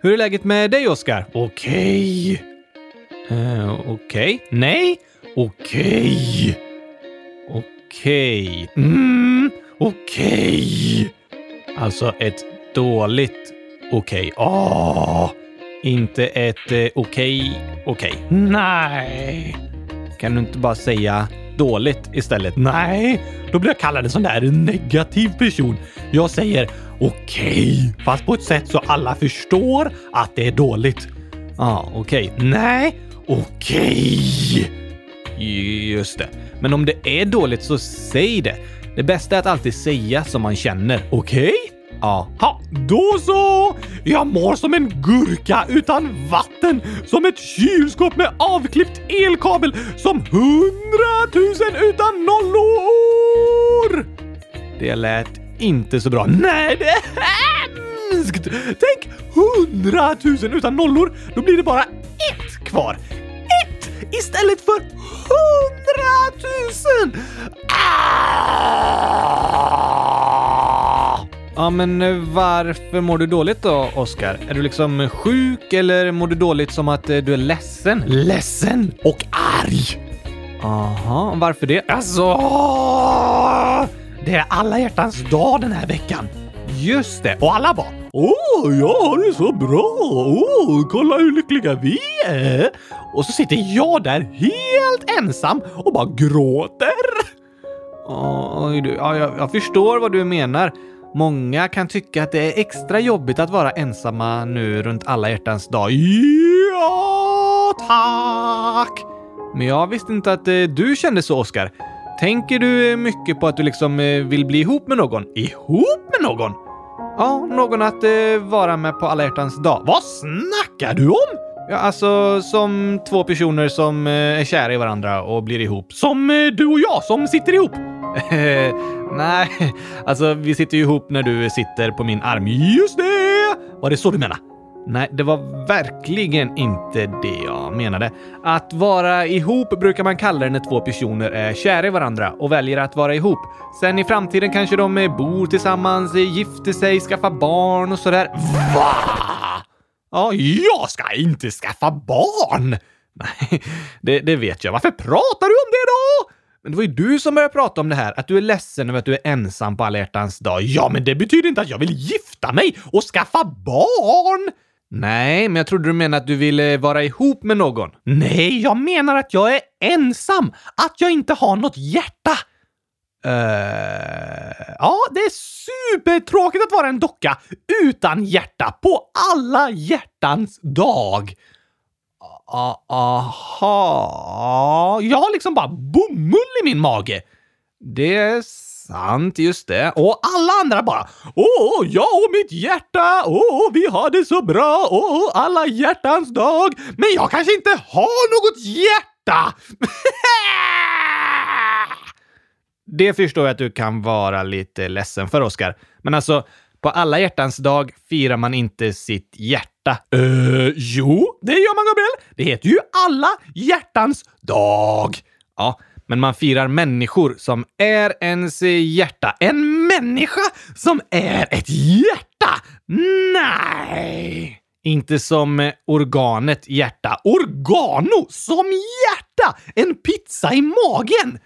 Hur är läget med dig, Oskar? Okej. Eh, Okej? Nej? Okej. Okej. Mm, okej. Alltså ett dåligt okej. Åh! Inte ett eh, okej, okej. Nej. Kan du inte bara säga dåligt istället? Nej, då blir jag kallad en sån där negativ person. Jag säger okej, fast på ett sätt så alla förstår att det är dåligt. Ja, ah, okej. Nej, okej. Just det. Men om det är dåligt så säg det. Det bästa är att alltid säga som man känner. Okej? Ja. Ha, då så! Jag mår som en gurka utan vatten, som ett kylskåp med avklippt elkabel, som hundratusen utan nollor! Det lät inte så bra. Nej, det är hemskt! Tänk hundratusen utan nollor, då blir det bara ett kvar. Ett istället för hundratusen! Ah! Ja, men eh, varför mår du dåligt då, Oskar? Är du liksom sjuk eller mår du dåligt som att eh, du är ledsen? Ledsen och arg! Aha, varför det? Alltså... Det är alla hjärtans dag den här veckan. Just det. Och alla bara Åh, jag har det så bra! Åh, kolla hur lyckliga vi är! Och så sitter jag där helt ensam och bara gråter. Oj, du. Ja, jag, jag förstår vad du menar. Många kan tycka att det är extra jobbigt att vara ensamma nu runt alla hjärtans dag. Ja, tack! Men jag visste inte att eh, du kände så, Oskar. Tänker du eh, mycket på att du liksom eh, vill bli ihop med någon? Ihop med någon? Ja, någon att eh, vara med på alla hjärtans dag. Vad snackar du om? Ja, alltså som två personer som eh, är kära i varandra och blir ihop. Som eh, du och jag som sitter ihop? Nej, alltså vi sitter ju ihop när du sitter på min arm. Just det! Var det så du menade? Nej, det var verkligen inte det jag menade. Att vara ihop brukar man kalla det när två personer är kära i varandra och väljer att vara ihop. Sen i framtiden kanske de bor tillsammans, gifter sig, skaffar barn och sådär. Va? Ja, jag ska inte skaffa barn! Nej, det, det vet jag. Varför pratar du om det då? Men det var ju du som började prata om det här, att du är ledsen över att du är ensam på alla hjärtans dag. Ja, men det betyder inte att jag vill gifta mig och skaffa barn! Nej, men jag trodde du menade att du ville vara ihop med någon. Nej, jag menar att jag är ensam. Att jag inte har något hjärta. Uh, ja, det är supertråkigt att vara en docka utan hjärta på alla hjärtans dag. Aha, jag har liksom bara bomull i min mage. Det är sant, just det. Och alla andra bara Åh, jag och mitt hjärta! Åh, vi har det så bra! Åh, alla hjärtans dag! Men jag kanske inte har något hjärta! det förstår jag att du kan vara lite ledsen för, Oskar. Men alltså, på alla hjärtans dag firar man inte sitt hjärta. Eh, jo, det gör man, Gabriel. Det heter ju alla hjärtans dag. Ja, men man firar människor som är ens hjärta. En människa som är ett hjärta? Nej! Inte som organet hjärta. Organo som hjärta! En pizza i magen!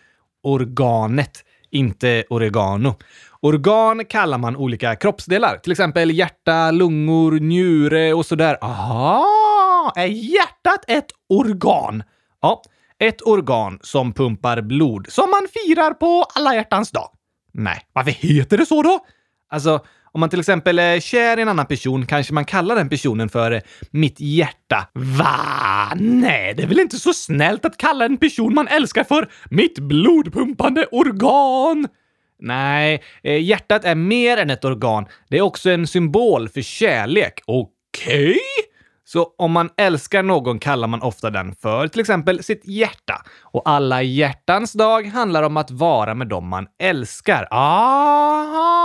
Organet, inte oregano. Organ kallar man olika kroppsdelar, till exempel hjärta, lungor, njure och sådär. Aha! Är hjärtat ett organ? Ja, ett organ som pumpar blod, som man firar på alla hjärtans dag. Nej. Varför heter det så då? Alltså, om man till exempel är kär i en annan person kanske man kallar den personen för eh, mitt hjärta. Va? Nej, det är väl inte så snällt att kalla en person man älskar för mitt blodpumpande organ? Nej, eh, hjärtat är mer än ett organ. Det är också en symbol för kärlek. Okej? Okay? Så om man älskar någon kallar man ofta den för till exempel sitt hjärta. Och alla hjärtans dag handlar om att vara med dem man älskar. Aha!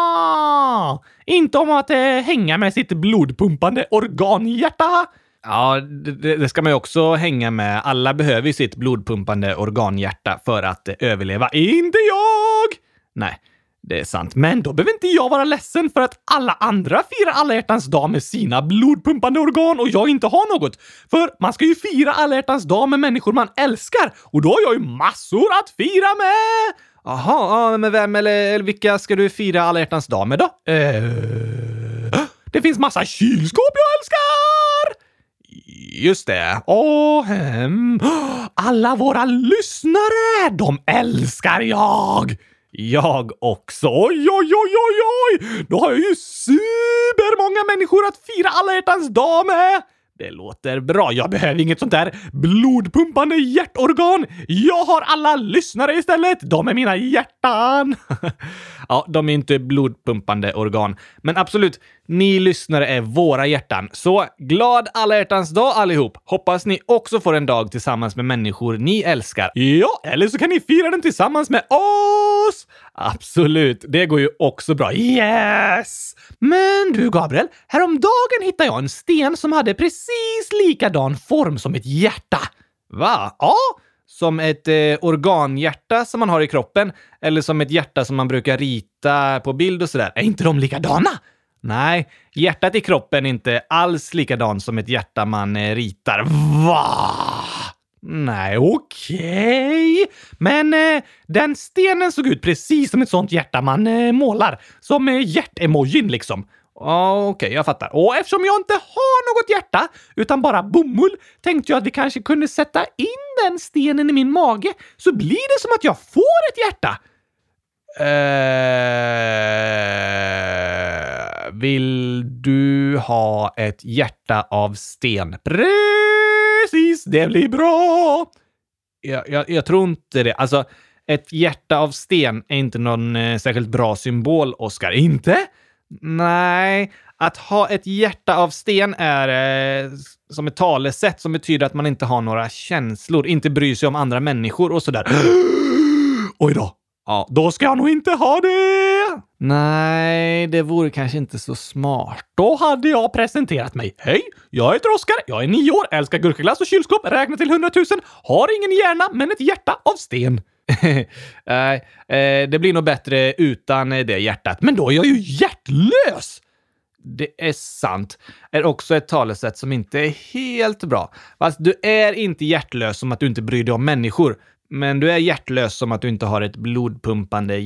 Inte om att eh, hänga med sitt blodpumpande organhjärta? Ja, det, det, ska man ju också hänga med. Alla behöver ju sitt blodpumpande organhjärta för att eh, överleva. Inte jag! Nej, det är sant, men då behöver inte jag vara ledsen för att alla andra firar alla hjärtans dag med sina blodpumpande organ och jag inte har något. För man ska ju fira alla hjärtans dag med människor man älskar och då har jag ju massor att fira med! Jaha, med men vem eller, eller vilka ska du fira alla hjärtans dag med då? Eh, det finns massa kylskåp jag älskar! Just det. Och ehm, alla våra lyssnare, de älskar jag! Jag också. Oj, oj, oj, oj, oj! Då har jag ju supermånga människor att fira alla hjärtans dag med! Det låter bra. Jag behöver inget sånt där blodpumpande hjärtorgan. Jag har alla lyssnare istället. De är mina hjärtan. ja, de är inte blodpumpande organ. Men absolut, ni lyssnare är våra hjärtan. Så glad alla hjärtans dag allihop! Hoppas ni också får en dag tillsammans med människor ni älskar. Ja, eller så kan ni fira den tillsammans med oss! Absolut, det går ju också bra. Yes! Men du Gabriel, häromdagen hittade jag en sten som hade precis likadan form som ett hjärta. Va? Ja, som ett eh, organhjärta som man har i kroppen eller som ett hjärta som man brukar rita på bild och sådär. Är inte de likadana? Nej, hjärtat i kroppen är inte alls likadant som ett hjärta man eh, ritar. Va? Nej, okej. Okay. Men eh, den stenen såg ut precis som ett sånt hjärta man eh, målar. Som eh, hjärtemojin liksom. Okej, okay, jag fattar. Och eftersom jag inte har något hjärta, utan bara bomull, tänkte jag att vi kanske kunde sätta in den stenen i min mage, så blir det som att jag får ett hjärta. Eh, vill du ha ett hjärta av sten? Precis, det blir bra! Jag, jag, jag tror inte det. Alltså, ett hjärta av sten är inte någon eh, särskilt bra symbol, Oskar. Inte? Nej, att ha ett hjärta av sten är eh, som ett talesätt som betyder att man inte har några känslor, inte bryr sig om andra människor och sådär. Oj då! Ja, då ska jag nog inte ha det! Nej, det vore kanske inte så smart. Då hade jag presenterat mig. Hej, jag heter Oskar, jag är nio år, älskar gurkaglass och kylskåp, räknar till hundratusen, har ingen hjärna men ett hjärta av sten. Nej, eh, det blir nog bättre utan det hjärtat. Men då är jag ju hjärtlös! Det är sant. Är också ett talesätt som inte är helt bra. Fast du är inte hjärtlös som att du inte bryr dig om människor. Men du är hjärtlös som att du inte har ett blodpumpande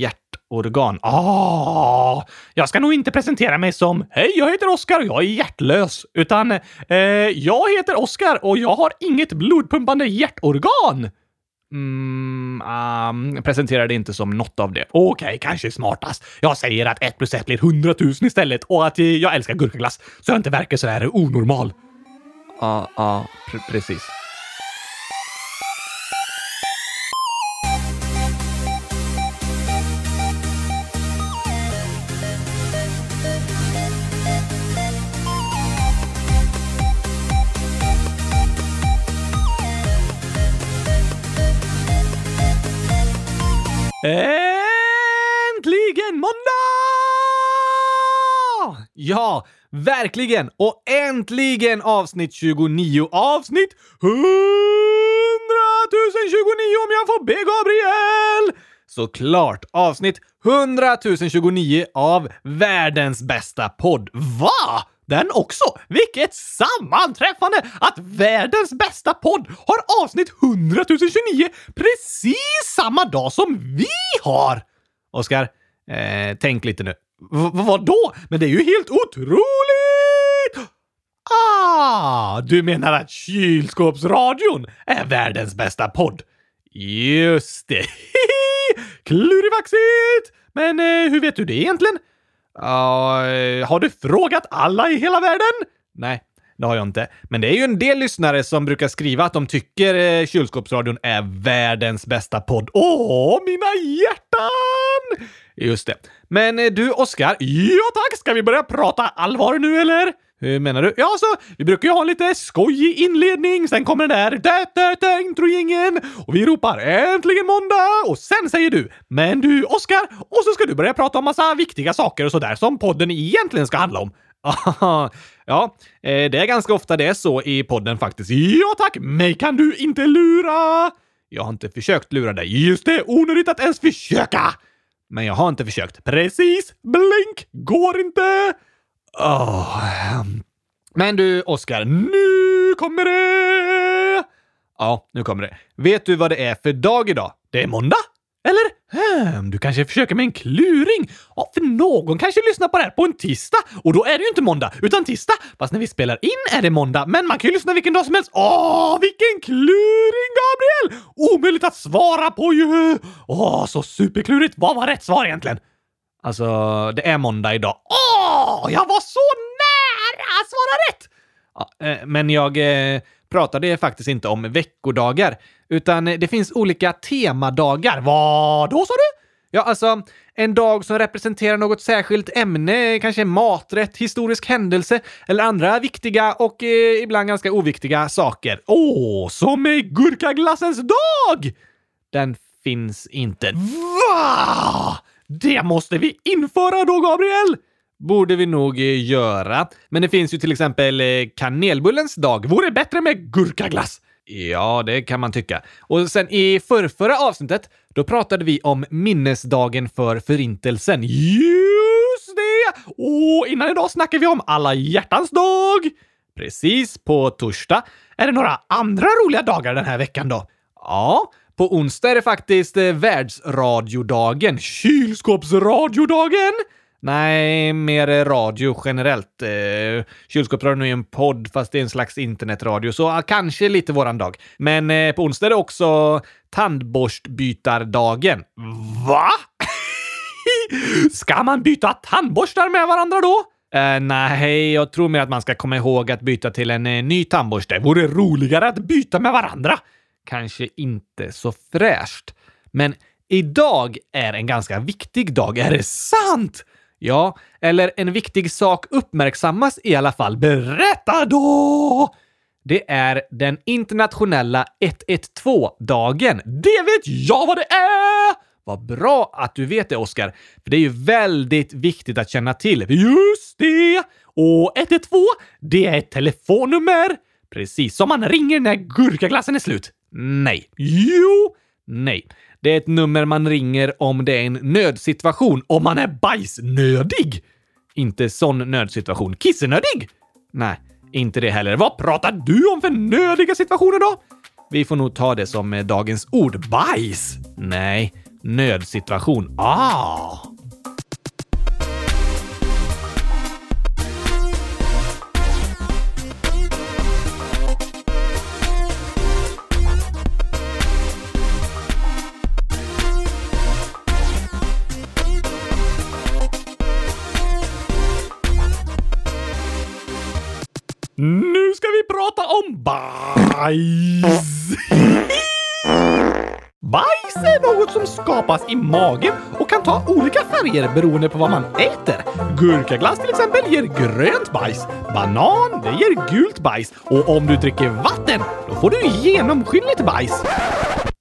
Organ. Ah! Jag ska nog inte presentera mig som “Hej, jag heter Oskar och jag är hjärtlös”, utan eh, “Jag heter Oskar och jag har inget blodpumpande hjärtorgan”. Mm, ah, um, presenterar det inte som något av det. Okej, okay, kanske smartast. Jag säger att 1 plus 1 blir 100 000 istället och att eh, jag älskar gurkaglass så jag inte verkar så här onormal. Ja, ja, precis. Äntligen måndag! Ja, verkligen! Och äntligen avsnitt 29. Avsnitt 100 029 om jag får be Gabriel! Såklart avsnitt 100 029 av världens bästa podd. Va? Den också! Vilket sammanträffande att världens bästa podd har avsnitt 100 029 precis samma dag som vi har! Oskar, eh, tänk lite nu. V vad då? Men det är ju helt otroligt! Ah, du menar att kylskåpsradion är världens bästa podd? Just det. Klurivaxigt! Men eh, hur vet du det egentligen? Uh, har du frågat alla i hela världen? Nej, det har jag inte. Men det är ju en del lyssnare som brukar skriva att de tycker eh, Kylskåpsradion är världens bästa podd. Åh, mina hjärtan! Just det. Men eh, du, Oskar. Ja tack! Ska vi börja prata allvar nu eller? Hur menar du? Ja, så vi brukar ju ha en lite skojig inledning, sen kommer den där dä, dä, dä, introjingen och vi ropar äntligen måndag och sen säger du “Men du, Oskar” och så ska du börja prata om massa viktiga saker och sådär som podden egentligen ska handla om. ja, eh, det är ganska ofta det är så i podden faktiskt. Ja tack, mig kan du inte lura! Jag har inte försökt lura dig. Just det, onödigt att ens försöka! men jag har inte försökt. Precis! Blink! Går inte! Oh. Men du, Oskar, nu kommer det! Ja, nu kommer det. Vet du vad det är för dag idag? Det är måndag? Eller? Hmm, du kanske försöker med en kluring? Ja, för någon kanske lyssnar på det här på en tisdag och då är det ju inte måndag, utan tisdag. Fast när vi spelar in är det måndag, men man kan ju lyssna vilken dag som helst. Åh, vilken kluring, Gabriel! Omöjligt att svara på ju! Åh, så superklurigt. Vad var rätt svar egentligen? Alltså, det är måndag idag. Åh, jag var så nära att svara rätt! Ja, eh, men jag eh, pratade faktiskt inte om veckodagar, utan det finns olika temadagar. Vad då sa du? Ja, alltså en dag som representerar något särskilt ämne, kanske maträtt, historisk händelse eller andra viktiga och eh, ibland ganska oviktiga saker. Åh, som är gurkaglassens dag! Den finns inte. Va? Det måste vi införa då, Gabriel! Borde vi nog eh, göra. Men det finns ju till exempel eh, kanelbullens dag. Vore bättre med gurkaglass. Ja, det kan man tycka. Och sen i förrförra avsnittet, då pratade vi om minnesdagen för Förintelsen. Just det! Och innan idag snackar vi om alla hjärtans dag. Precis, på torsdag. Är det några andra roliga dagar den här veckan då? Ja, på onsdag är det faktiskt eh, världsradiodagen. Kylskåpsradiodagen! Nej, mer eh, radio generellt. Eh, Kylskåpsradion är ju en podd, fast det är en slags internetradio, så ah, kanske lite våran dag. Men eh, på onsdag är det också tandborstbytardagen. Va? ska man byta tandborstar med varandra då? Eh, nej, jag tror mer att man ska komma ihåg att byta till en eh, ny tandborste. Vore roligare att byta med varandra. Kanske inte så fräscht. Men idag är en ganska viktig dag. Är det sant? Ja, eller en viktig sak uppmärksammas i alla fall. Berätta då! Det är den internationella 112-dagen. Det vet jag vad det är! Vad bra att du vet det, Oskar. För det är ju väldigt viktigt att känna till. Just det! Och 112, det är ett telefonnummer. Precis som man ringer när gurkaglassen är slut. Nej. Jo. Nej. Det är ett nummer man ringer om det är en nödsituation, om man är bajsnödig. Inte sån nödsituation. Kissenödig? Nej, inte det heller. Vad pratar du om för nödiga situationer då? Vi får nog ta det som eh, dagens ord. Bajs? Nej, nödsituation. Ah! Nu ska vi prata om bajs! Bajs är något som skapas i magen och kan ta olika färger beroende på vad man äter. Gurkaglass till exempel ger grönt bajs. Banan, det ger gult bajs. Och om du dricker vatten, då får du genomskinligt bajs.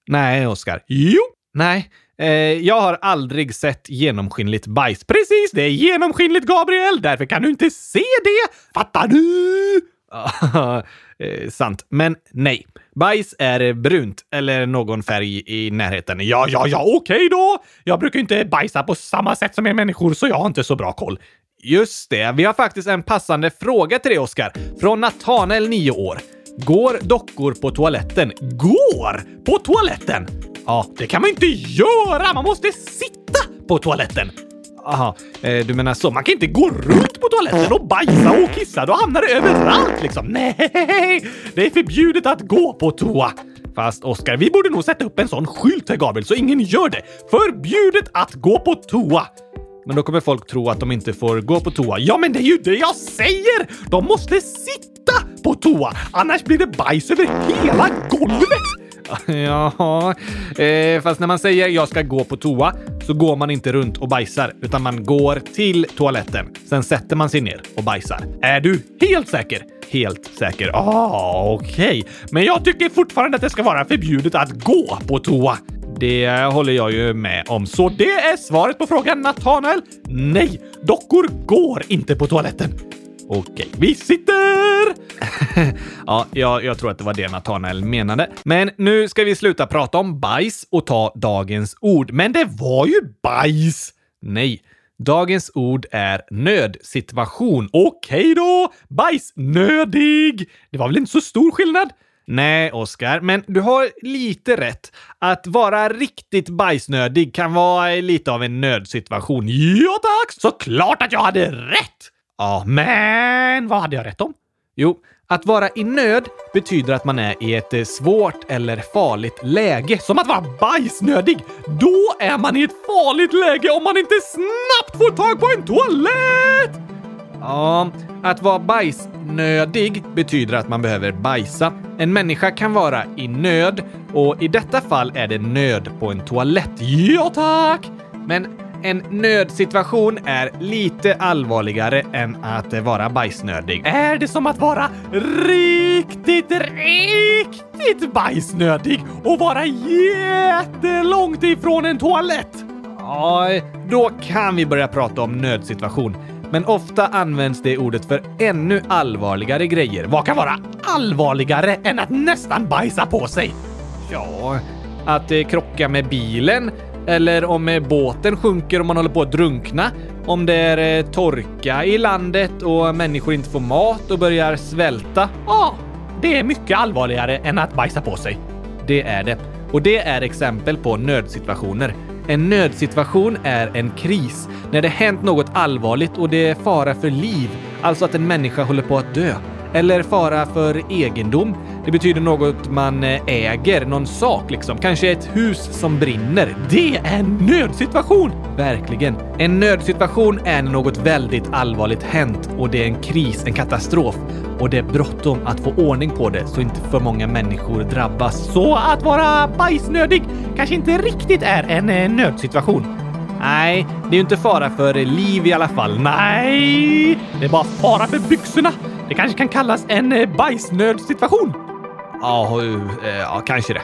Nej, Oskar. Jo. Nej. Eh, jag har aldrig sett genomskinligt bajs. Precis, det är genomskinligt, Gabriel! Därför kan du inte se det! Fattar du? Eh, sant. Men nej. Bajs är brunt eller någon färg i närheten. Ja, ja, ja, okej då! Jag brukar inte bajsa på samma sätt som er människor, så jag har inte så bra koll. Just det, vi har faktiskt en passande fråga till dig, Oskar. Från Nathanael, 9 år. Går dockor på toaletten? Går på toaletten? Ja, det kan man inte göra! Man måste sitta på toaletten. Aha, eh, du menar så. Man kan inte gå runt på toaletten och bajsa och kissa. Då hamnar det överallt liksom. Nej, det är förbjudet att gå på toa. Fast Oskar, vi borde nog sätta upp en sån skylt här Gabriel så ingen gör det. Förbjudet att gå på toa. Men då kommer folk tro att de inte får gå på toa. Ja, men det är ju det jag säger! De måste sitta på toa, annars blir det bajs över hela golvet. Ja, eh, fast när man säger jag ska gå på toa så går man inte runt och bajsar, utan man går till toaletten. Sen sätter man sig ner och bajsar. Är du helt säker? Helt säker. Ah, okej. Okay. Men jag tycker fortfarande att det ska vara förbjudet att gå på toa. Det håller jag ju med om, så det är svaret på frågan Nathanael. Nej, dockor går inte på toaletten. Okej, vi sitter! ja, jag, jag tror att det var det Nathanael menade. Men nu ska vi sluta prata om bajs och ta dagens ord. Men det var ju bajs! Nej. Dagens ord är nödsituation. Okej då! Bajsnödig! Det var väl inte så stor skillnad? Nej, Oskar, men du har lite rätt. Att vara riktigt bajsnödig kan vara lite av en nödsituation. Ja tack! Såklart att jag hade rätt! Ja, men vad hade jag rätt om? Jo, att vara i nöd betyder att man är i ett eh, svårt eller farligt läge. Som att vara bajsnödig! Då är man i ett farligt läge om man inte snabbt får tag på en toalett! Ja, att vara bajsnödig betyder att man behöver bajsa. En människa kan vara i nöd och i detta fall är det nöd på en toalett. Ja, tack! Men en nödsituation är lite allvarligare än att vara bajsnödig. Är det som att vara riktigt, riktigt bajsnödig och vara jättelångt ifrån en toalett? Ja, då kan vi börja prata om nödsituation. Men ofta används det ordet för ännu allvarligare grejer. Vad kan vara allvarligare än att nästan bajsa på sig? Ja, att eh, krocka med bilen eller om eh, båten sjunker och man håller på att drunkna. Om det är eh, torka i landet och människor inte får mat och börjar svälta. Ja, det är mycket allvarligare än att bajsa på sig. Det är det. Och det är exempel på nödsituationer. En nödsituation är en kris när det hänt något allvarligt och det är fara för liv, alltså att en människa håller på att dö. Eller fara för egendom. Det betyder något man eh, äger, någon sak liksom. Kanske ett hus som brinner. Det är en nödsituation! Verkligen. En nödsituation är när något väldigt allvarligt hänt och det är en kris, en katastrof. Och det är bråttom att få ordning på det så inte för många människor drabbas. Så att vara bajsnödig kanske inte riktigt är en eh, nödsituation. Nej, det är ju inte fara för liv i alla fall. Nej, det är bara fara för byxorna. Det kanske kan kallas en eh, bajsnödsituation. Ja, eh, ja, kanske det.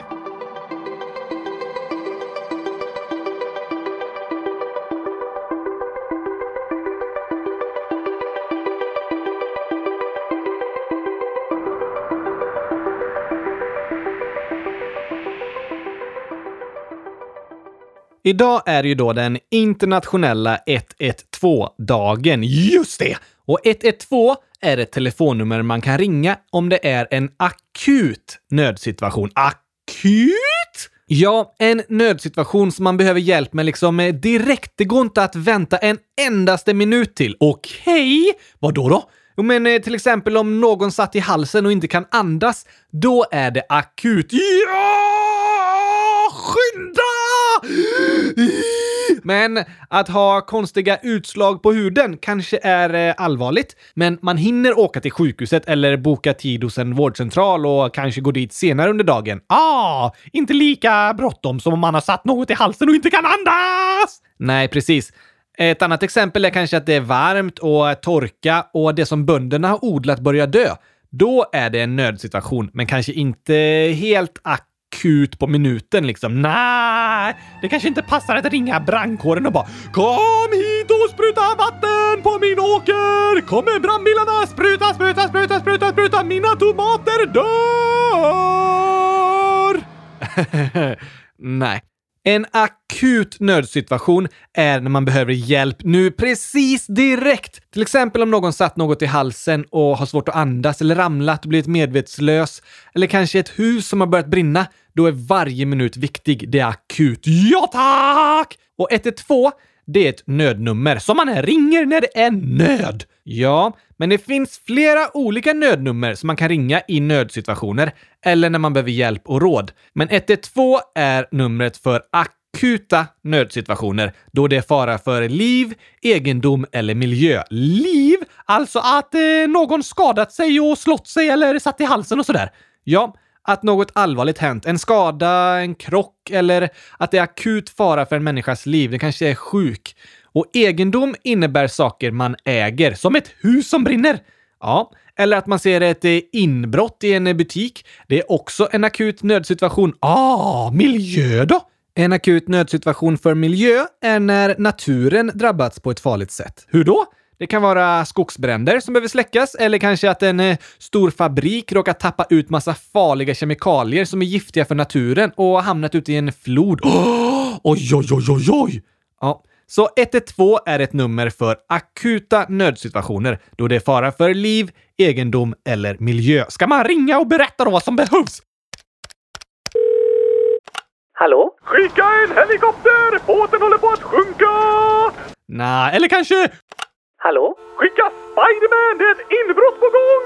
Idag är ju då den internationella 112-dagen. Just det! Och 112 är ett telefonnummer man kan ringa om det är en akut nödsituation. Akut? Ja, en nödsituation som man behöver hjälp med liksom eh, direkt. Det går inte att vänta en endaste minut till. Okej, okay. vad då då? Jo, men eh, till exempel om någon satt i halsen och inte kan andas, då är det akut. Ja! Skynda! Men att ha konstiga utslag på huden kanske är eh, allvarligt, men man hinner åka till sjukhuset eller boka tid hos en vårdcentral och kanske gå dit senare under dagen. Ah, inte lika bråttom som om man har satt något i halsen och inte kan andas! Nej, precis. Ett annat exempel är kanske att det är varmt och torka och det som bönderna har odlat börjar dö. Då är det en nödsituation, men kanske inte helt akut akut på minuten liksom. Nej, det kanske inte passar att ringa brandkåren och bara Kom hit och spruta vatten på min åker! Kommer brandbilarna! Spruta, spruta, spruta, spruta, spruta! Mina tomater dör! Nej. En akut nödsituation är när man behöver hjälp nu precis direkt. Till exempel om någon satt något i halsen och har svårt att andas eller ramlat och blivit medvetslös. Eller kanske ett hus som har börjat brinna. Då är varje minut viktig. Det är akut. Ja tack! Och 112 det är ett nödnummer som man ringer när det är nöd. Ja, men det finns flera olika nödnummer som man kan ringa i nödsituationer eller när man behöver hjälp och råd. Men 112 är numret för akuta nödsituationer då det är fara för liv, egendom eller miljö. Liv? Alltså att eh, någon skadat sig och slått sig eller satt i halsen och sådär. Ja, att något allvarligt hänt. En skada, en krock eller att det är akut fara för en människas liv. Den kanske är sjuk. Och egendom innebär saker man äger, som ett hus som brinner. Ja, eller att man ser ett eh, inbrott i en butik. Det är också en akut nödsituation. Ah, miljö då? En akut nödsituation för miljö är när naturen drabbats på ett farligt sätt. Hur då? Det kan vara skogsbränder som behöver släckas eller kanske att en eh, stor fabrik råkar tappa ut massa farliga kemikalier som är giftiga för naturen och har hamnat ute i en flod. Oh, oj, oj, oj, oj, oj! Ja, så 112 är ett nummer för akuta nödsituationer då det är fara för liv, egendom eller miljö. Ska man ringa och berätta då vad som behövs? Hallå? Skicka en helikopter! Båten håller på att sjunka! Nej, eller kanske... Hallå? Skicka Spiderman! Det är ett inbrott på gång!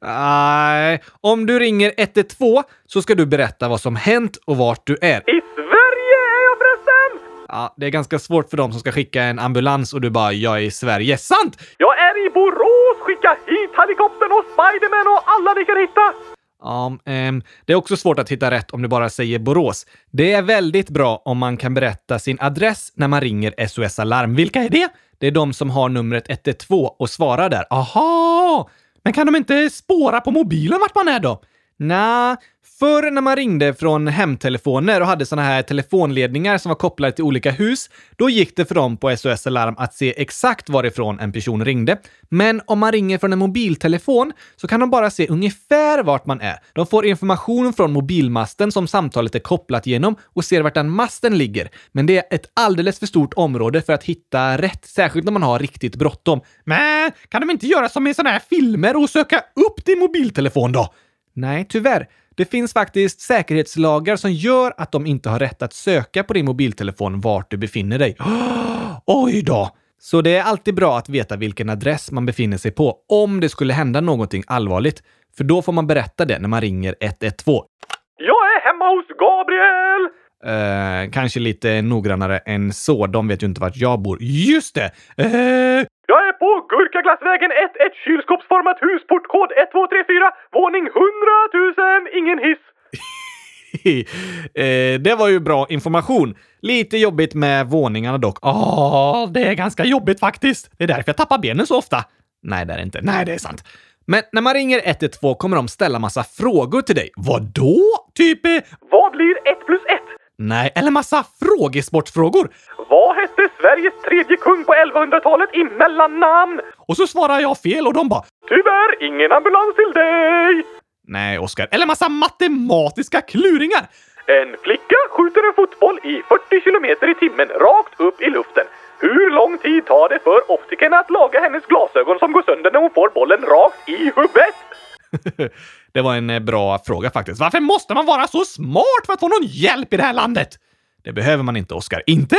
Nej, om du ringer 112 så ska du berätta vad som hänt och vart du är. I Sverige är jag förresten! Ja, det är ganska svårt för dem som ska skicka en ambulans och du bara “jag är i Sverige”. Sant! Jag är i Borås! Skicka hit helikoptern och Spiderman och alla ni kan hitta! Ja, um, det är också svårt att hitta rätt om du bara säger Borås. Det är väldigt bra om man kan berätta sin adress när man ringer SOS Alarm. Vilka är det? Det är de som har numret 112 och svarar där. Aha! Men kan de inte spåra på mobilen vart man är då? Nej, förr när man ringde från hemtelefoner och hade såna här telefonledningar som var kopplade till olika hus, då gick det för dem på SOS Alarm att se exakt varifrån en person ringde. Men om man ringer från en mobiltelefon så kan de bara se ungefär vart man är. De får information från mobilmasten som samtalet är kopplat genom och ser vart den masten ligger. Men det är ett alldeles för stort område för att hitta rätt, särskilt när man har riktigt bråttom. Men kan de inte göra som i såna här filmer och söka upp din mobiltelefon då? Nej, tyvärr. Det finns faktiskt säkerhetslagar som gör att de inte har rätt att söka på din mobiltelefon vart du befinner dig. Oj då! Så det är alltid bra att veta vilken adress man befinner sig på om det skulle hända någonting allvarligt. För då får man berätta det när man ringer 112. Jag är hemma hos Gabriel! Uh, kanske lite noggrannare än så. De vet ju inte vart jag bor. Just det! Uh, jag Gurkaglassvägen 1, ett kylskåpsformat hus, portkod 1234, våning 100 000, ingen hiss. eh, det var ju bra information. Lite jobbigt med våningarna dock. Ja, det är ganska jobbigt faktiskt. Det är därför jag tappar benen så ofta. Nej, det är det inte. Nej, det är sant. Men när man ringer 112 kommer de ställa massa frågor till dig. Vad då? Typ, eh, vad blir 1 plus 1? Nej, eller massa frågesportfrågor. Vad hette Sveriges tredje kung på 1100-talet i mellannamn? Och så svarar jag fel och de bara “Tyvärr, ingen ambulans till dig!” Nej, Oskar. Eller massa matematiska kluringar. En flicka skjuter en fotboll i 40 kilometer i timmen rakt upp i luften. Hur lång tid tar det för optiken att laga hennes glasögon som går sönder när hon får bollen rakt i huvudet? det var en eh, bra fråga faktiskt. Varför måste man vara så smart för att få någon hjälp i det här landet? Det behöver man inte, Oskar. Inte?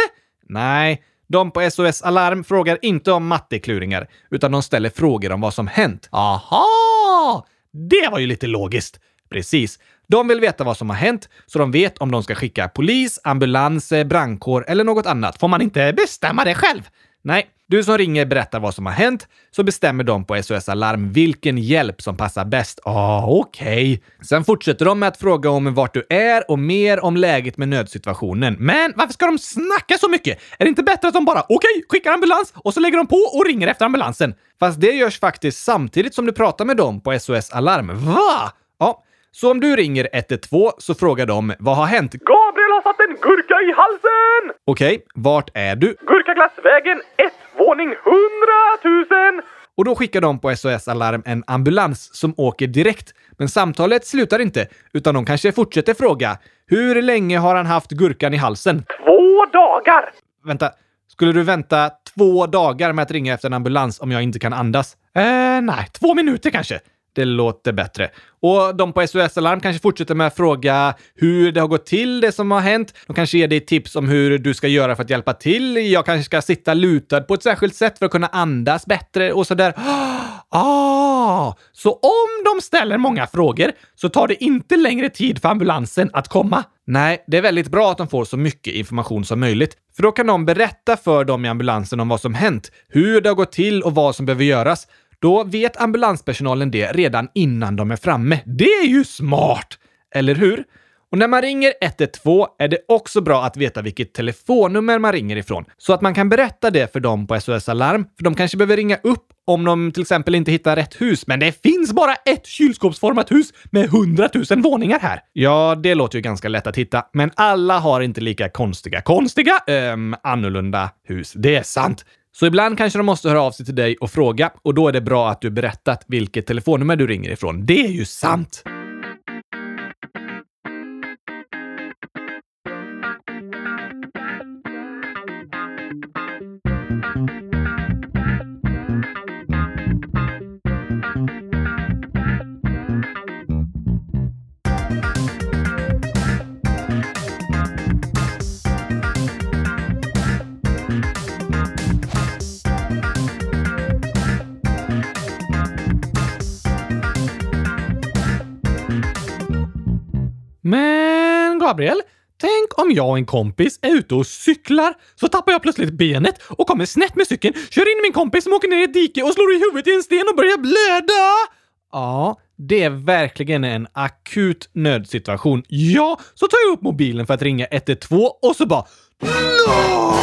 Nej, de på SOS Alarm frågar inte om mattekluringar, utan de ställer frågor om vad som hänt. Aha! Det var ju lite logiskt. Precis. De vill veta vad som har hänt, så de vet om de ska skicka polis, ambulans, brandkår eller något annat. Får man inte bestämma det själv? Nej, du som ringer berättar vad som har hänt, så bestämmer de på SOS Alarm vilken hjälp som passar bäst. Ah, okej. Okay. Sen fortsätter de med att fråga om vart du är och mer om läget med nödsituationen. Men varför ska de snacka så mycket? Är det inte bättre att de bara okej, okay, skickar ambulans och så lägger de på och ringer efter ambulansen? Fast det görs faktiskt samtidigt som du pratar med dem på SOS Alarm. Va? Ja, så om du ringer 112 så frågar de vad har hänt? Gabriel har satt en gurka i halsen! Okej, okay, vart är du? Gurkaglassvägen 1, våning 100 000! Och då skickar de på SOS Alarm en ambulans som åker direkt. Men samtalet slutar inte, utan de kanske fortsätter fråga. Hur länge har han haft gurkan i halsen? Två dagar! Vänta, skulle du vänta två dagar med att ringa efter en ambulans om jag inte kan andas? Eh, nej, två minuter kanske. Det låter bättre. Och de på SOS Alarm kanske fortsätter med att fråga hur det har gått till, det som har hänt. De kanske ger dig tips om hur du ska göra för att hjälpa till. Jag kanske ska sitta lutad på ett särskilt sätt för att kunna andas bättre och sådär. Ah, så om de ställer många frågor så tar det inte längre tid för ambulansen att komma? Nej, det är väldigt bra att de får så mycket information som möjligt. För då kan de berätta för dem i ambulansen om vad som hänt, hur det har gått till och vad som behöver göras. Då vet ambulanspersonalen det redan innan de är framme. Det är ju smart! Eller hur? Och när man ringer 112 är det också bra att veta vilket telefonnummer man ringer ifrån, så att man kan berätta det för dem på SOS Alarm, för de kanske behöver ringa upp om de till exempel inte hittar rätt hus. Men det finns bara ett kylskåpsformat hus med 100 000 våningar här. Ja, det låter ju ganska lätt att hitta, men alla har inte lika konstiga, konstiga, ähm, annorlunda hus. Det är sant. Så ibland kanske de måste höra av sig till dig och fråga och då är det bra att du berättat vilket telefonnummer du ringer ifrån. Det är ju sant! Gabriel, tänk om jag och en kompis är ute och cyklar, så tappar jag plötsligt benet och kommer snett med cykeln, kör in i min kompis som åker ner i ett dike och slår i huvudet i en sten och börjar blöda! Ja, det är verkligen en akut nödsituation. Ja, så tar jag upp mobilen för att ringa 112 och så bara NO!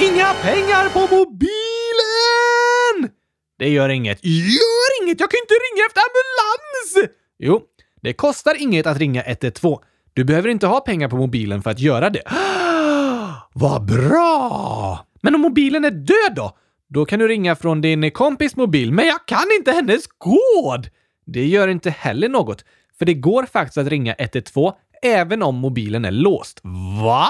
Inga pengar på mobilen! Det gör inget. Gör inget! Jag kan ju inte ringa efter ambulans! Jo, det kostar inget att ringa 112. Du behöver inte ha pengar på mobilen för att göra det. Vad bra! Men om mobilen är död då? Då kan du ringa från din kompis mobil. Men jag kan inte hennes kod! Det gör inte heller något, för det går faktiskt att ringa 112 även om mobilen är låst. Va?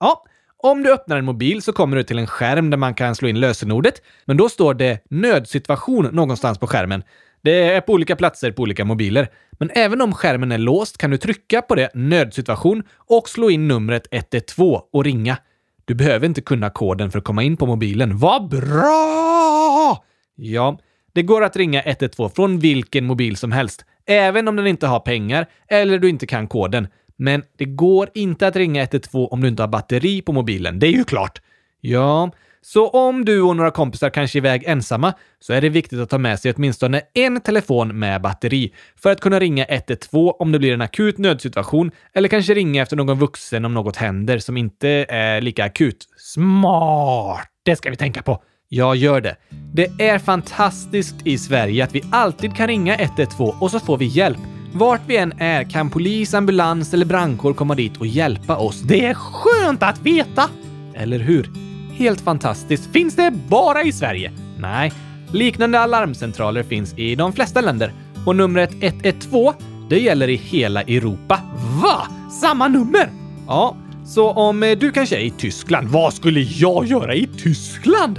Ja, om du öppnar en mobil så kommer du till en skärm där man kan slå in lösenordet, men då står det nödsituation någonstans på skärmen. Det är på olika platser på olika mobiler. Men även om skärmen är låst kan du trycka på det nödsituation och slå in numret 112 och ringa. Du behöver inte kunna koden för att komma in på mobilen. Vad bra! Ja, det går att ringa 112 från vilken mobil som helst, även om den inte har pengar eller du inte kan koden. Men det går inte att ringa 112 om du inte har batteri på mobilen. Det är ju klart. Ja, så om du och några kompisar kanske är iväg ensamma så är det viktigt att ta med sig åtminstone en telefon med batteri för att kunna ringa 112 om det blir en akut nödsituation eller kanske ringa efter någon vuxen om något händer som inte är lika akut. Smart! Det ska vi tänka på. Jag gör det. Det är fantastiskt i Sverige att vi alltid kan ringa 112 och så får vi hjälp. Vart vi än är kan polis, ambulans eller brandkår komma dit och hjälpa oss. Det är skönt att veta! Eller hur? Helt fantastiskt. Finns det bara i Sverige? Nej, liknande alarmcentraler finns i de flesta länder. Och numret 112, det gäller i hela Europa. Va? Samma nummer? Ja, så om eh, du kanske är i Tyskland, vad skulle jag göra i Tyskland?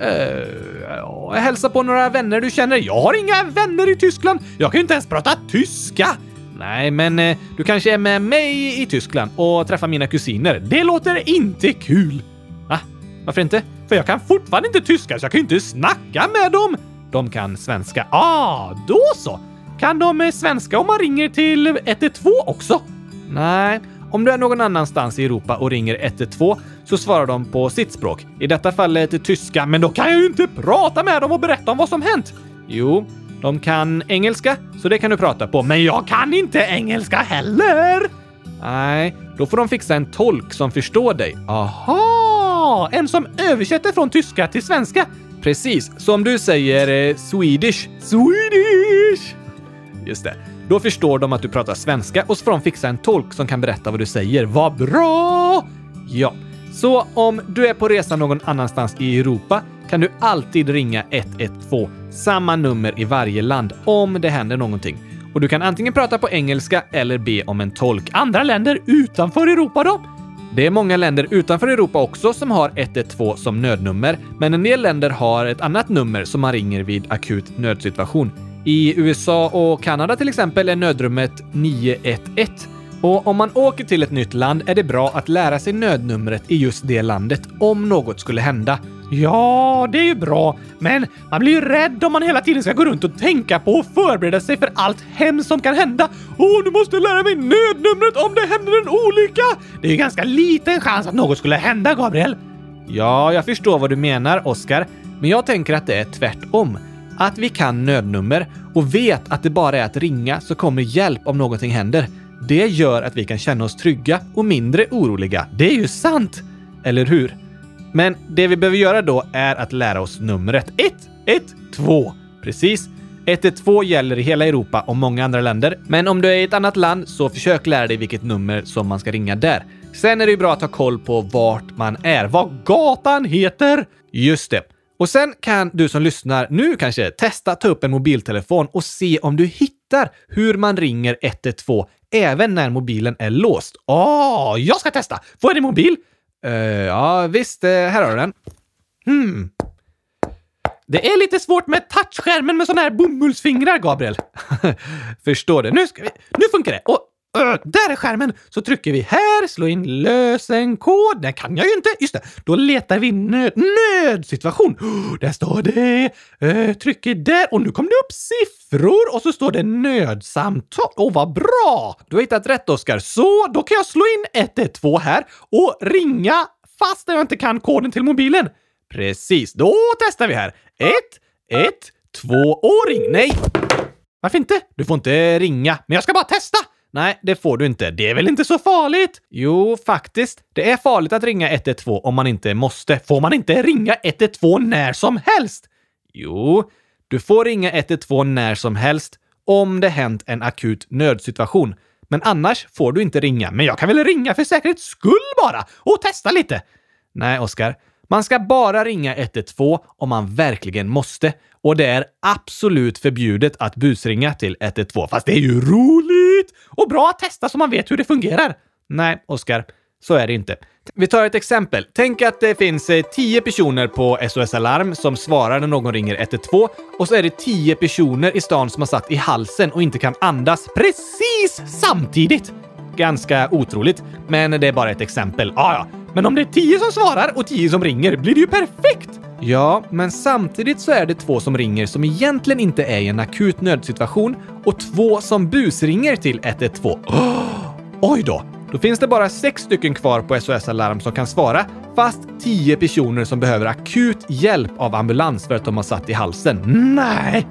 Uh, hälsa på några vänner du känner. Jag har inga vänner i Tyskland. Jag kan ju inte ens prata tyska. Nej, men uh, du kanske är med mig i Tyskland och träffar mina kusiner. Det låter inte kul. Varför inte? För jag kan fortfarande inte tyska så jag kan ju inte snacka med dem. De kan svenska. Ah, då så. Kan de eh, svenska om man ringer till 112 också? Nej, om du är någon annanstans i Europa och ringer 112 så svarar de på sitt språk. I detta fallet tyska, men då kan jag ju inte prata med dem och berätta om vad som hänt. Jo, de kan engelska, så det kan du prata på. Men jag kan inte engelska heller! Nej, då får de fixa en tolk som förstår dig. Aha! En som översätter från tyska till svenska. Precis, så om du säger eh, Swedish, Swedish! Just det. Då förstår de att du pratar svenska och så får de fixa en tolk som kan berätta vad du säger. Vad bra! Ja, så om du är på resa någon annanstans i Europa kan du alltid ringa 112, samma nummer i varje land, om det händer någonting. Och du kan antingen prata på engelska eller be om en tolk. Andra länder utanför Europa då? Det är många länder utanför Europa också som har 112 som nödnummer, men en del länder har ett annat nummer som man ringer vid akut nödsituation. I USA och Kanada till exempel är nödrummet 911. Och om man åker till ett nytt land är det bra att lära sig nödnumret i just det landet om något skulle hända. Ja, det är ju bra, men man blir ju rädd om man hela tiden ska gå runt och tänka på och förbereda sig för allt hemskt som kan hända. Åh, du måste lära mig nödnumret om det händer en olycka! Det är ju ganska liten chans att något skulle hända, Gabriel. Ja, jag förstår vad du menar, Oskar, men jag tänker att det är tvärtom. Att vi kan nödnummer och vet att det bara är att ringa så kommer hjälp om någonting händer. Det gör att vi kan känna oss trygga och mindre oroliga. Det är ju sant! Eller hur? Men det vi behöver göra då är att lära oss numret 112. Precis. 112 gäller i hela Europa och många andra länder. Men om du är i ett annat land så försök lära dig vilket nummer som man ska ringa där. Sen är det ju bra att ha koll på vart man är, vad gatan heter. Just det. Och sen kan du som lyssnar nu kanske testa ta upp en mobiltelefon och se om du hittar hur man ringer 112 även när mobilen är låst. Åh, oh, jag ska testa! Får jag din mobil? Uh, ja, visst. Uh, här har du den. Hmm. Det är lite svårt med touchskärmen med såna här bomullsfingrar, Gabriel. Förstår det. Nu, ska vi, nu funkar det. Och där är skärmen! Så trycker vi här, slår in lösenkod. Det kan jag ju inte. Just det, då letar vi nöd, nödsituation. Oh, där står det. Uh, trycker där och nu kom det upp siffror och så står det nödsamtal. Åh, oh, vad bra! Du har hittat rätt, Oskar. Så då kan jag slå in 112 här och ringa fast jag inte kan koden till mobilen. Precis, då testar vi här. Ett, ett, två och ring. Nej! Varför inte? Du får inte ringa. Men jag ska bara testa! Nej, det får du inte. Det är väl inte så farligt? Jo, faktiskt. Det är farligt att ringa 112 om man inte måste. Får man inte ringa 112 när som helst? Jo, du får ringa 112 när som helst om det hänt en akut nödsituation. Men annars får du inte ringa. Men jag kan väl ringa för säkerhets skull bara och testa lite? Nej, Oskar. Man ska bara ringa 112 om man verkligen måste. Och det är absolut förbjudet att busringa till 112. Fast det är ju roligt! Och bra att testa så man vet hur det fungerar. Nej, Oskar. Så är det inte. Vi tar ett exempel. Tänk att det finns eh, 10 personer på SOS Alarm som svarar när någon ringer 112 och så är det 10 personer i stan som har satt i halsen och inte kan andas precis samtidigt. Ganska otroligt, men det är bara ett exempel. Ah, ja, men om det är tio som svarar och tio som ringer blir det ju perfekt! Ja, men samtidigt så är det två som ringer som egentligen inte är i en akut nödsituation och två som busringer till 112. Oh, oj då! Då finns det bara sex stycken kvar på SOS Alarm som kan svara, fast tio personer som behöver akut hjälp av ambulans för att de har satt i halsen. Nej!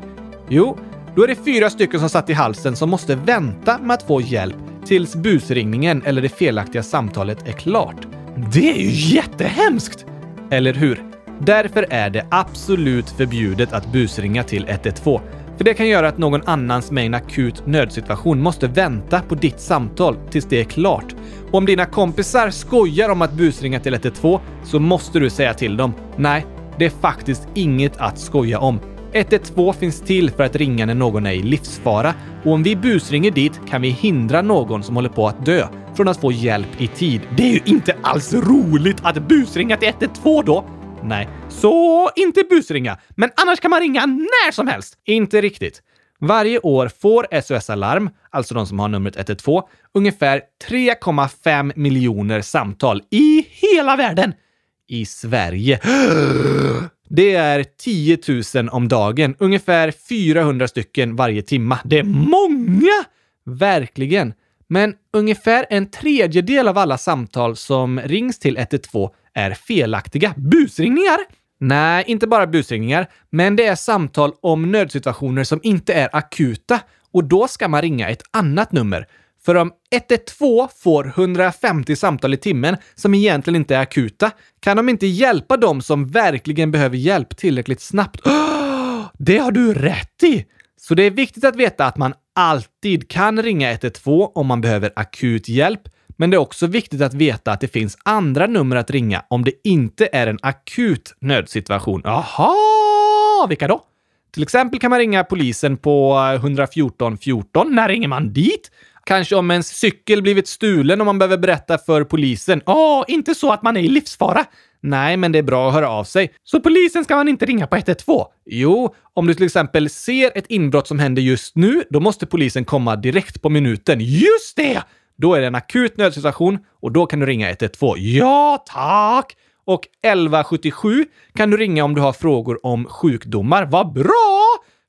Jo, då är det fyra stycken som satt i halsen som måste vänta med att få hjälp tills busringningen eller det felaktiga samtalet är klart. Det är ju jättehemskt! Eller hur? Därför är det absolut förbjudet att busringa till 112. För det kan göra att någon annans med en akut nödsituation måste vänta på ditt samtal tills det är klart. Och om dina kompisar skojar om att busringa till 112 så måste du säga till dem. Nej, det är faktiskt inget att skoja om. 112 finns till för att ringa när någon är i livsfara och om vi busringer dit kan vi hindra någon som håller på att dö från att få hjälp i tid. Det är ju inte alls roligt att busringa till 112 då. Nej, så inte busringa, men annars kan man ringa när som helst. Inte riktigt. Varje år får SOS Alarm, alltså de som har numret 112, ungefär 3,5 miljoner samtal i hela världen. I Sverige. Det är 10 000 om dagen, ungefär 400 stycken varje timma. Det är många! Verkligen. Men ungefär en tredjedel av alla samtal som rings till 112 är felaktiga. Busringningar? Nej, inte bara busringningar, men det är samtal om nödsituationer som inte är akuta och då ska man ringa ett annat nummer. För om 112 får 150 samtal i timmen som egentligen inte är akuta kan de inte hjälpa dem som verkligen behöver hjälp tillräckligt snabbt. det har du rätt i! Så det är viktigt att veta att man alltid kan ringa 112 om man behöver akut hjälp, men det är också viktigt att veta att det finns andra nummer att ringa om det inte är en akut nödsituation. Aha! Vilka då? Till exempel kan man ringa polisen på eh, 114 14. När ringer man dit? Kanske om ens cykel blivit stulen och man behöver berätta för polisen. Åh, oh, inte så att man är i livsfara. Nej, men det är bra att höra av sig. Så polisen ska man inte ringa på 112? Jo, om du till exempel ser ett inbrott som händer just nu, då måste polisen komma direkt på minuten. Just det! Då är det en akut nödsituation och då kan du ringa 112. Ja, tack! Och 1177 kan du ringa om du har frågor om sjukdomar. Vad bra!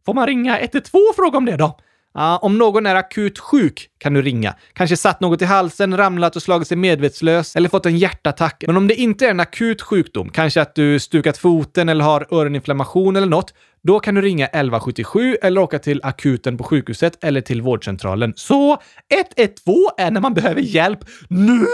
Får man ringa 112 och fråga om det då? Ah, om någon är akut sjuk kan du ringa. Kanske satt något i halsen, ramlat och slagit sig medvetslös eller fått en hjärtattack. Men om det inte är en akut sjukdom, kanske att du stukat foten eller har öroninflammation eller något, då kan du ringa 1177 eller åka till akuten på sjukhuset eller till vårdcentralen. Så 112 är när man behöver hjälp nu!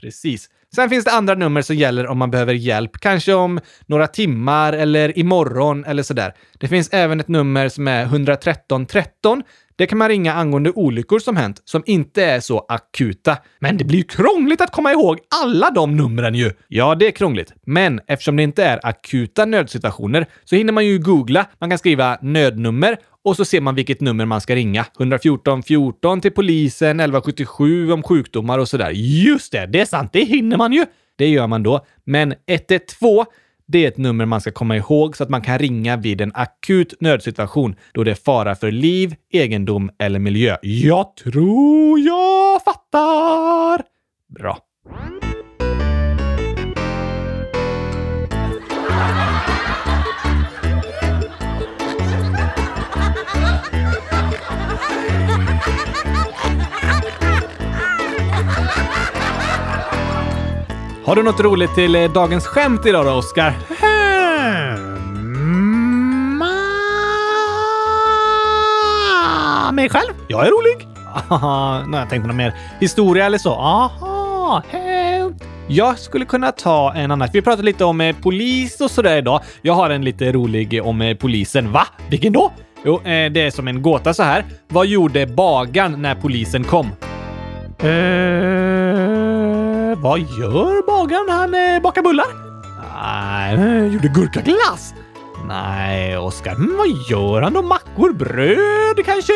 Precis. Sen finns det andra nummer som gäller om man behöver hjälp, kanske om några timmar eller imorgon eller sådär. Det finns även ett nummer som är 113 13. Det kan man ringa angående olyckor som hänt, som inte är så akuta. Men det blir ju krångligt att komma ihåg alla de numren ju. Ja, det är krångligt. Men eftersom det inte är akuta nödsituationer så hinner man ju googla. Man kan skriva nödnummer och så ser man vilket nummer man ska ringa. 114 14 till polisen, 1177 om sjukdomar och sådär. Just det, det är sant. Det hinner man ju. Det gör man då. Men 112 det är ett nummer man ska komma ihåg så att man kan ringa vid en akut nödsituation då det är fara för liv, egendom eller miljö. Jag tror jag fattar! Bra. Har du något roligt till eh, dagens skämt idag då, Oskar? Ah, mig själv? Jag är rolig. Aha, nu har jag tänkt på något mer. Historia eller så? Aha, he. Jag skulle kunna ta en annan. Vi pratade lite om eh, polis och sådär idag. Jag har en lite rolig om eh, polisen. Va? Vilken då? Jo, det är som en gåta så här. Vad gjorde bagaren när polisen kom? Eh, vad gör bagaren när han eh, bakar bullar? Nej, Eh, gjorde gurkaglass? Nej, Oskar. Mm, vad gör han då? Mackor, bröd kanske?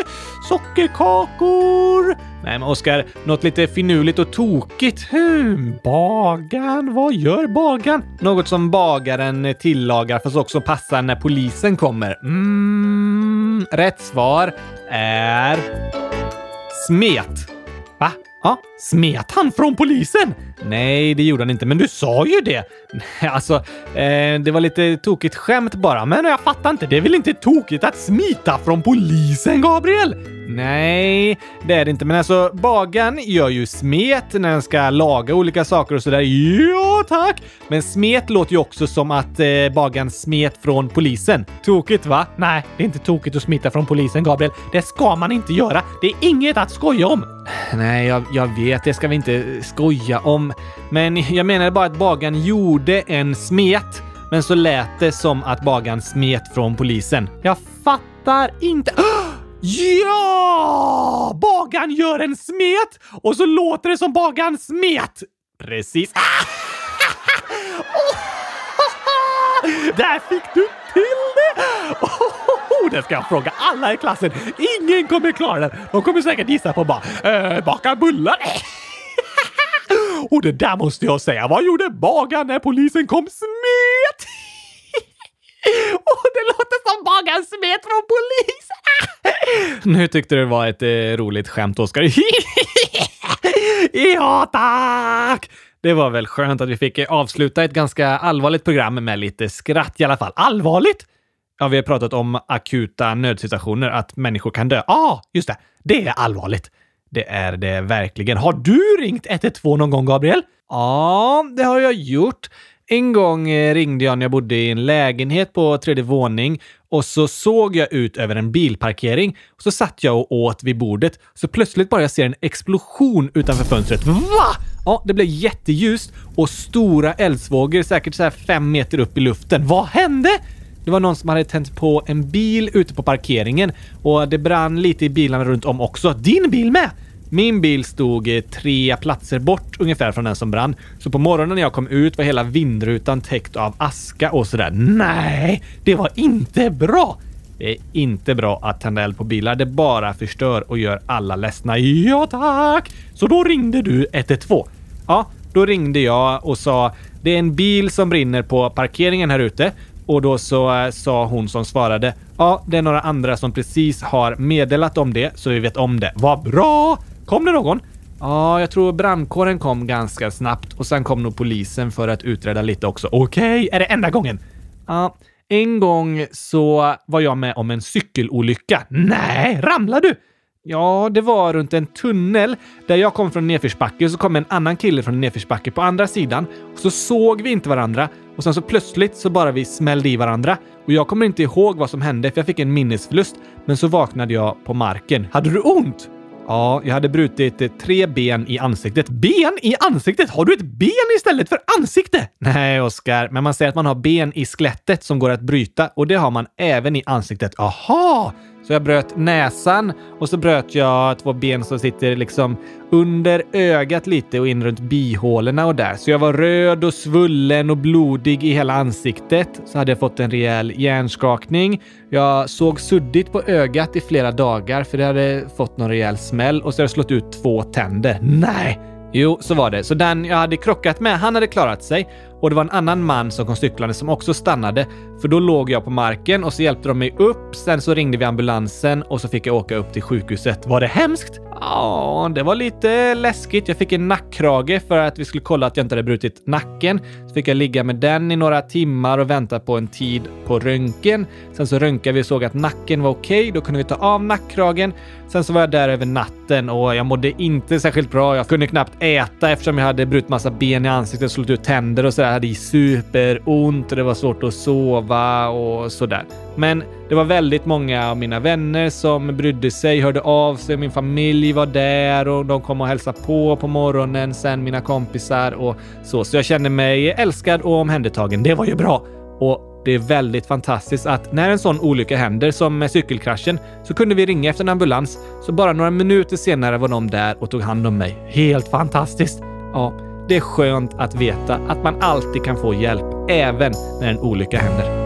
Sockerkakor? Nej, men Oskar, något lite finurligt och tokigt. Hmm, bagaren, vad gör bagaren? Något som bagaren tillagar fast också passar när polisen kommer. Mm, rätt svar är smet. Va? Ja, smet han från polisen? Nej, det gjorde han inte, men du sa ju det. Alltså, eh, det var lite tokigt skämt bara. Men jag fattar inte, det är väl inte tokigt att smita från polisen, Gabriel? Nej, det är det inte. Men alltså, bagaren gör ju smet när den ska laga olika saker och sådär. Ja, tack! Men smet låter ju också som att eh, bagaren smet från polisen. Tokigt va? Nej, det är inte tokigt att smita från polisen, Gabriel. Det ska man inte göra. Det är inget att skoja om. Nej, jag, jag vet, det ska vi inte skoja om. Men jag menade bara att Bagan gjorde en smet, men så lät det som att Bagan smet från polisen. Jag fattar inte. Ja! Bagan gör en smet och så låter det som Bagan smet. Precis. Där fick du till det! Oh, det ska jag fråga alla i klassen. Ingen kommer klara den. De kommer säkert gissa på bara eh, baka bullar. Och det där måste jag säga. Vad gjorde bagaren när polisen kom smet? Och det låter som bagaren smet från polisen. Nu tyckte du det var ett eh, roligt skämt, Oskar. ja, tack! Det var väl skönt att vi fick eh, avsluta ett ganska allvarligt program med lite skratt i alla fall. Allvarligt? Ja, vi har pratat om akuta nödsituationer, att människor kan dö. Ja, ah, just det. Det är allvarligt. Det är det verkligen. Har du ringt 112 någon gång, Gabriel? Ja, det har jag gjort. En gång eh, ringde jag när jag bodde i en lägenhet på tredje våning och så såg jag ut över en bilparkering och så satt jag och åt vid bordet. Så plötsligt bara jag ser en explosion utanför fönstret. Va? Ja, det blev jätteljust och stora eldsvågor säkert så här fem meter upp i luften. Vad hände? Det var någon som hade tänt på en bil ute på parkeringen och det brann lite i bilarna runt om också. Din bil med? Min bil stod eh, tre platser bort ungefär från den som brann. Så på morgonen när jag kom ut var hela vindrutan täckt av aska och sådär. Nej, det var inte bra! Det är inte bra att tända eld på bilar. Det bara förstör och gör alla ledsna. Ja, tack! Så då ringde du 112? Ja, då ringde jag och sa det är en bil som brinner på parkeringen här ute. Och då så eh, sa hon som svarade ja, det är några andra som precis har meddelat om det så vi vet om det. Vad bra! Kom det någon? Ja, jag tror brandkåren kom ganska snabbt och sen kom nog polisen för att utreda lite också. Okej, okay, är det enda gången? Ja, en gång så var jag med om en cykelolycka. Nej, ramlade du? Ja, det var runt en tunnel där jag kom från nedförsbacke och så kom en annan kille från nedförsbacke på andra sidan. Och så såg vi inte varandra och sen så plötsligt så bara vi smällde i varandra. Och jag kommer inte ihåg vad som hände för jag fick en minnesförlust. Men så vaknade jag på marken. Hade du ont? Ja, jag hade brutit eh, tre ben i ansiktet. Ben i ansiktet? Har du ett ben istället för ansikte? Nej, Oskar, men man säger att man har ben i skelettet som går att bryta och det har man även i ansiktet. Aha! Så jag bröt näsan och så bröt jag två ben som sitter liksom under ögat lite och in runt bihålorna och där. Så jag var röd och svullen och blodig i hela ansiktet. Så hade jag fått en rejäl hjärnskakning. Jag såg suddigt på ögat i flera dagar för det hade fått någon rejäl smäll och så hade jag slått ut två tänder. Nej! Jo, så var det. Så den jag hade krockat med, han hade klarat sig. Och det var en annan man som kom cyklande som också stannade. För då låg jag på marken och så hjälpte de mig upp. Sen så ringde vi ambulansen och så fick jag åka upp till sjukhuset. Var det hemskt? Ja, det var lite läskigt. Jag fick en nackkrage för att vi skulle kolla att jag inte hade brutit nacken. Så fick jag ligga med den i några timmar och vänta på en tid på röntgen. Sen så röntgade vi och såg att nacken var okej. Okay. Då kunde vi ta av nackkragen. Sen så var jag där över natten och jag mådde inte särskilt bra. Jag kunde knappt äta eftersom jag hade brutit massa ben i ansiktet slagit ut tänder och sådär. Hade superont och det var svårt att sova och sådär. Men det var väldigt många av mina vänner som brydde sig, hörde av sig. Min familj var där och de kom och hälsade på på morgonen. Sen mina kompisar och så. Så jag kände mig älskad och omhändertagen. Det var ju bra. Och det är väldigt fantastiskt att när en sån olycka händer, som med cykelkraschen, så kunde vi ringa efter en ambulans. Så bara några minuter senare var de där och tog hand om mig. Helt fantastiskt! Ja, det är skönt att veta att man alltid kan få hjälp, även när en olycka händer.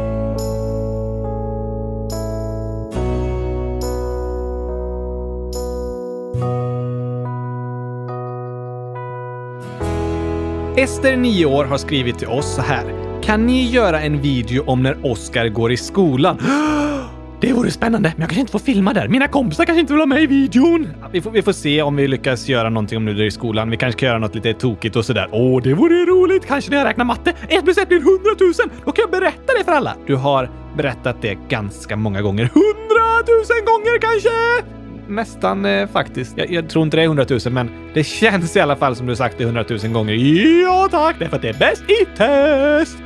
Ester, 9 år, har skrivit till oss så här. Kan ni göra en video om när Oskar går i skolan? Det vore spännande, men jag kanske inte får filma där. Mina kompisar kanske inte vill ha med i videon. Vi får, vi får se om vi lyckas göra någonting om nu du är i skolan. Vi kanske kan göra något lite tokigt och sådär. Åh, det vore roligt! Kanske när jag räknar matte. Ett plus ett blir hundratusen! Då kan jag berätta det för alla. Du har berättat det ganska många gånger. Hundratusen gånger kanske! nästan eh, faktiskt. Jag, jag, tror inte det är hundratusen, men det känns i alla fall som du sagt det hundratusen gånger. Ja tack, därför att det är bäst i test!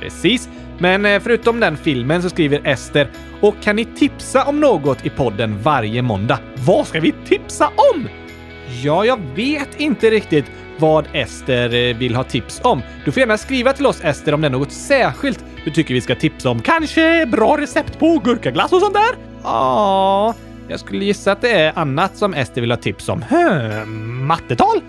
Precis. Men eh, förutom den filmen så skriver Ester och kan ni tipsa om något i podden varje måndag? Vad ska vi tipsa om? Ja, jag vet inte riktigt vad Ester eh, vill ha tips om. Du får gärna skriva till oss Ester om det är något särskilt du tycker vi ska tipsa om. Kanske bra recept på gurkaglass och sånt där? Ja, jag skulle gissa att det är annat som Ester vill ha tips om. Hmm, mattetal?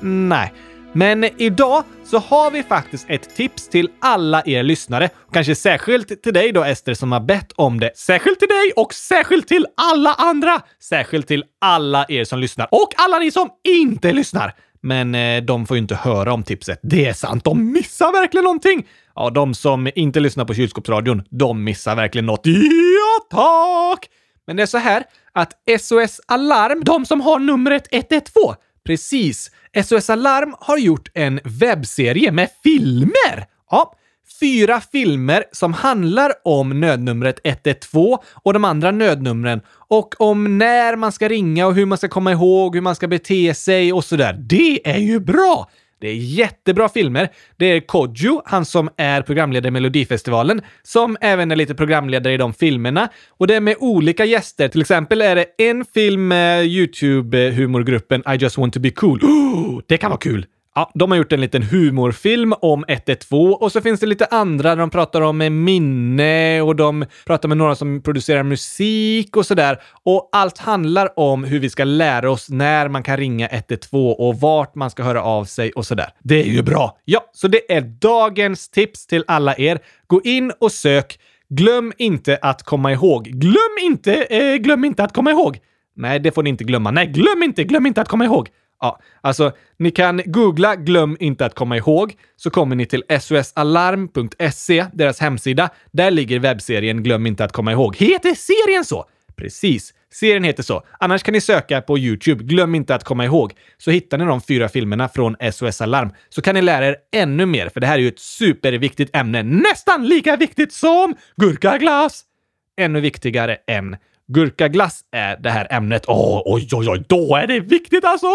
Nej, men idag så har vi faktiskt ett tips till alla er lyssnare. Kanske särskilt till dig då Ester som har bett om det. Särskilt till dig och särskilt till alla andra. Särskilt till alla er som lyssnar och alla ni som inte lyssnar. Men eh, de får ju inte höra om tipset. Det är sant, de missar verkligen någonting. Ja, de som inte lyssnar på kylskåpsradion, de missar verkligen något. Ja, tack! Men det är så här att SOS Alarm, de som har numret 112, precis. SOS Alarm har gjort en webbserie med filmer. Ja, fyra filmer som handlar om nödnumret 112 och de andra nödnumren och om när man ska ringa och hur man ska komma ihåg hur man ska bete sig och sådär. Det är ju bra! Det är jättebra filmer. Det är Kodjo, han som är programledare i Melodifestivalen, som även är lite programledare i de filmerna. Och det är med olika gäster. Till exempel är det en film med YouTube-humorgruppen I just want to be cool. Oh, det kan vara kul! Ja, de har gjort en liten humorfilm om 112 och så finns det lite andra där de pratar om minne och de pratar med några som producerar musik och sådär. Och allt handlar om hur vi ska lära oss när man kan ringa 112 och vart man ska höra av sig och sådär. Det är ju bra! Ja, så det är dagens tips till alla er. Gå in och sök. Glöm inte att komma ihåg. Glöm inte, eh, glöm inte att komma ihåg. Nej, det får ni inte glömma. Nej, glöm inte, glöm inte att komma ihåg. Ja, alltså ni kan googla “glöm inte att komma ihåg” så kommer ni till sosalarm.se, deras hemsida. Där ligger webbserien “Glöm inte att komma ihåg”. Heter serien så? Precis. Serien heter så. Annars kan ni söka på YouTube “Glöm inte att komma ihåg” så hittar ni de fyra filmerna från SOS Alarm. Så kan ni lära er ännu mer, för det här är ju ett superviktigt ämne. Nästan lika viktigt som gurkaglass! Ännu viktigare än gurkaglass är det här ämnet. Oh, oj, oj, oj, då är det viktigt alltså!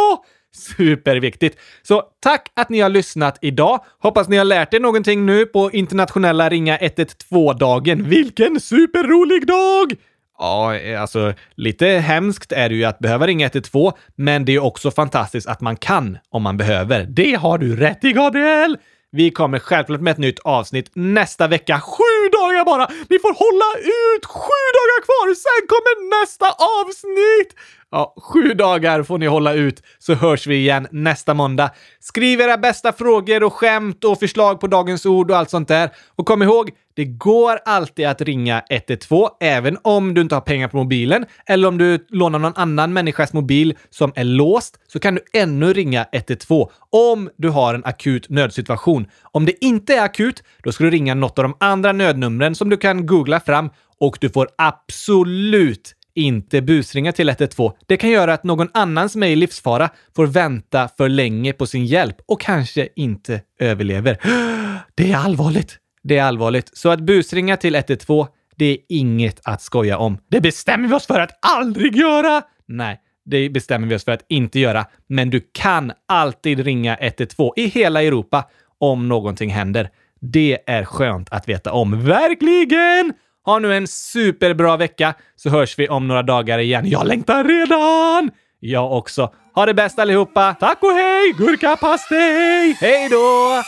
Superviktigt! Så tack att ni har lyssnat idag. Hoppas ni har lärt er någonting nu på internationella ringa 112-dagen. Vilken superrolig dag! Ja, eh, alltså lite hemskt är det ju att behöva ringa 112, men det är också fantastiskt att man kan om man behöver. Det har du rätt i, Gabriel! Vi kommer självklart med ett nytt avsnitt nästa vecka. Sju dagar bara! Ni får hålla ut sju dagar kvar, sen kommer nästa avsnitt! Ja, sju dagar får ni hålla ut, så hörs vi igen nästa måndag. Skriv era bästa frågor och skämt och förslag på dagens ord och allt sånt där. Och kom ihåg, det går alltid att ringa 112, även om du inte har pengar på mobilen eller om du lånar någon annan människas mobil som är låst, så kan du ännu ringa 112 om du har en akut nödsituation. Om det inte är akut, då ska du ringa något av de andra nödnumren som du kan googla fram och du får absolut inte busringa till 112. Det kan göra att någon annan som är i livsfara får vänta för länge på sin hjälp och kanske inte överlever. Det är allvarligt. Det är allvarligt. Så att busringa till 112, det är inget att skoja om. Det bestämmer vi oss för att aldrig göra! Nej, det bestämmer vi oss för att inte göra. Men du kan alltid ringa 112 i hela Europa om någonting händer. Det är skönt att veta om. Verkligen! Ha nu en superbra vecka så hörs vi om några dagar igen. Jag längtar redan! Jag också. Ha det bäst allihopa. Tack och hej! Gurkapastej! Hej då!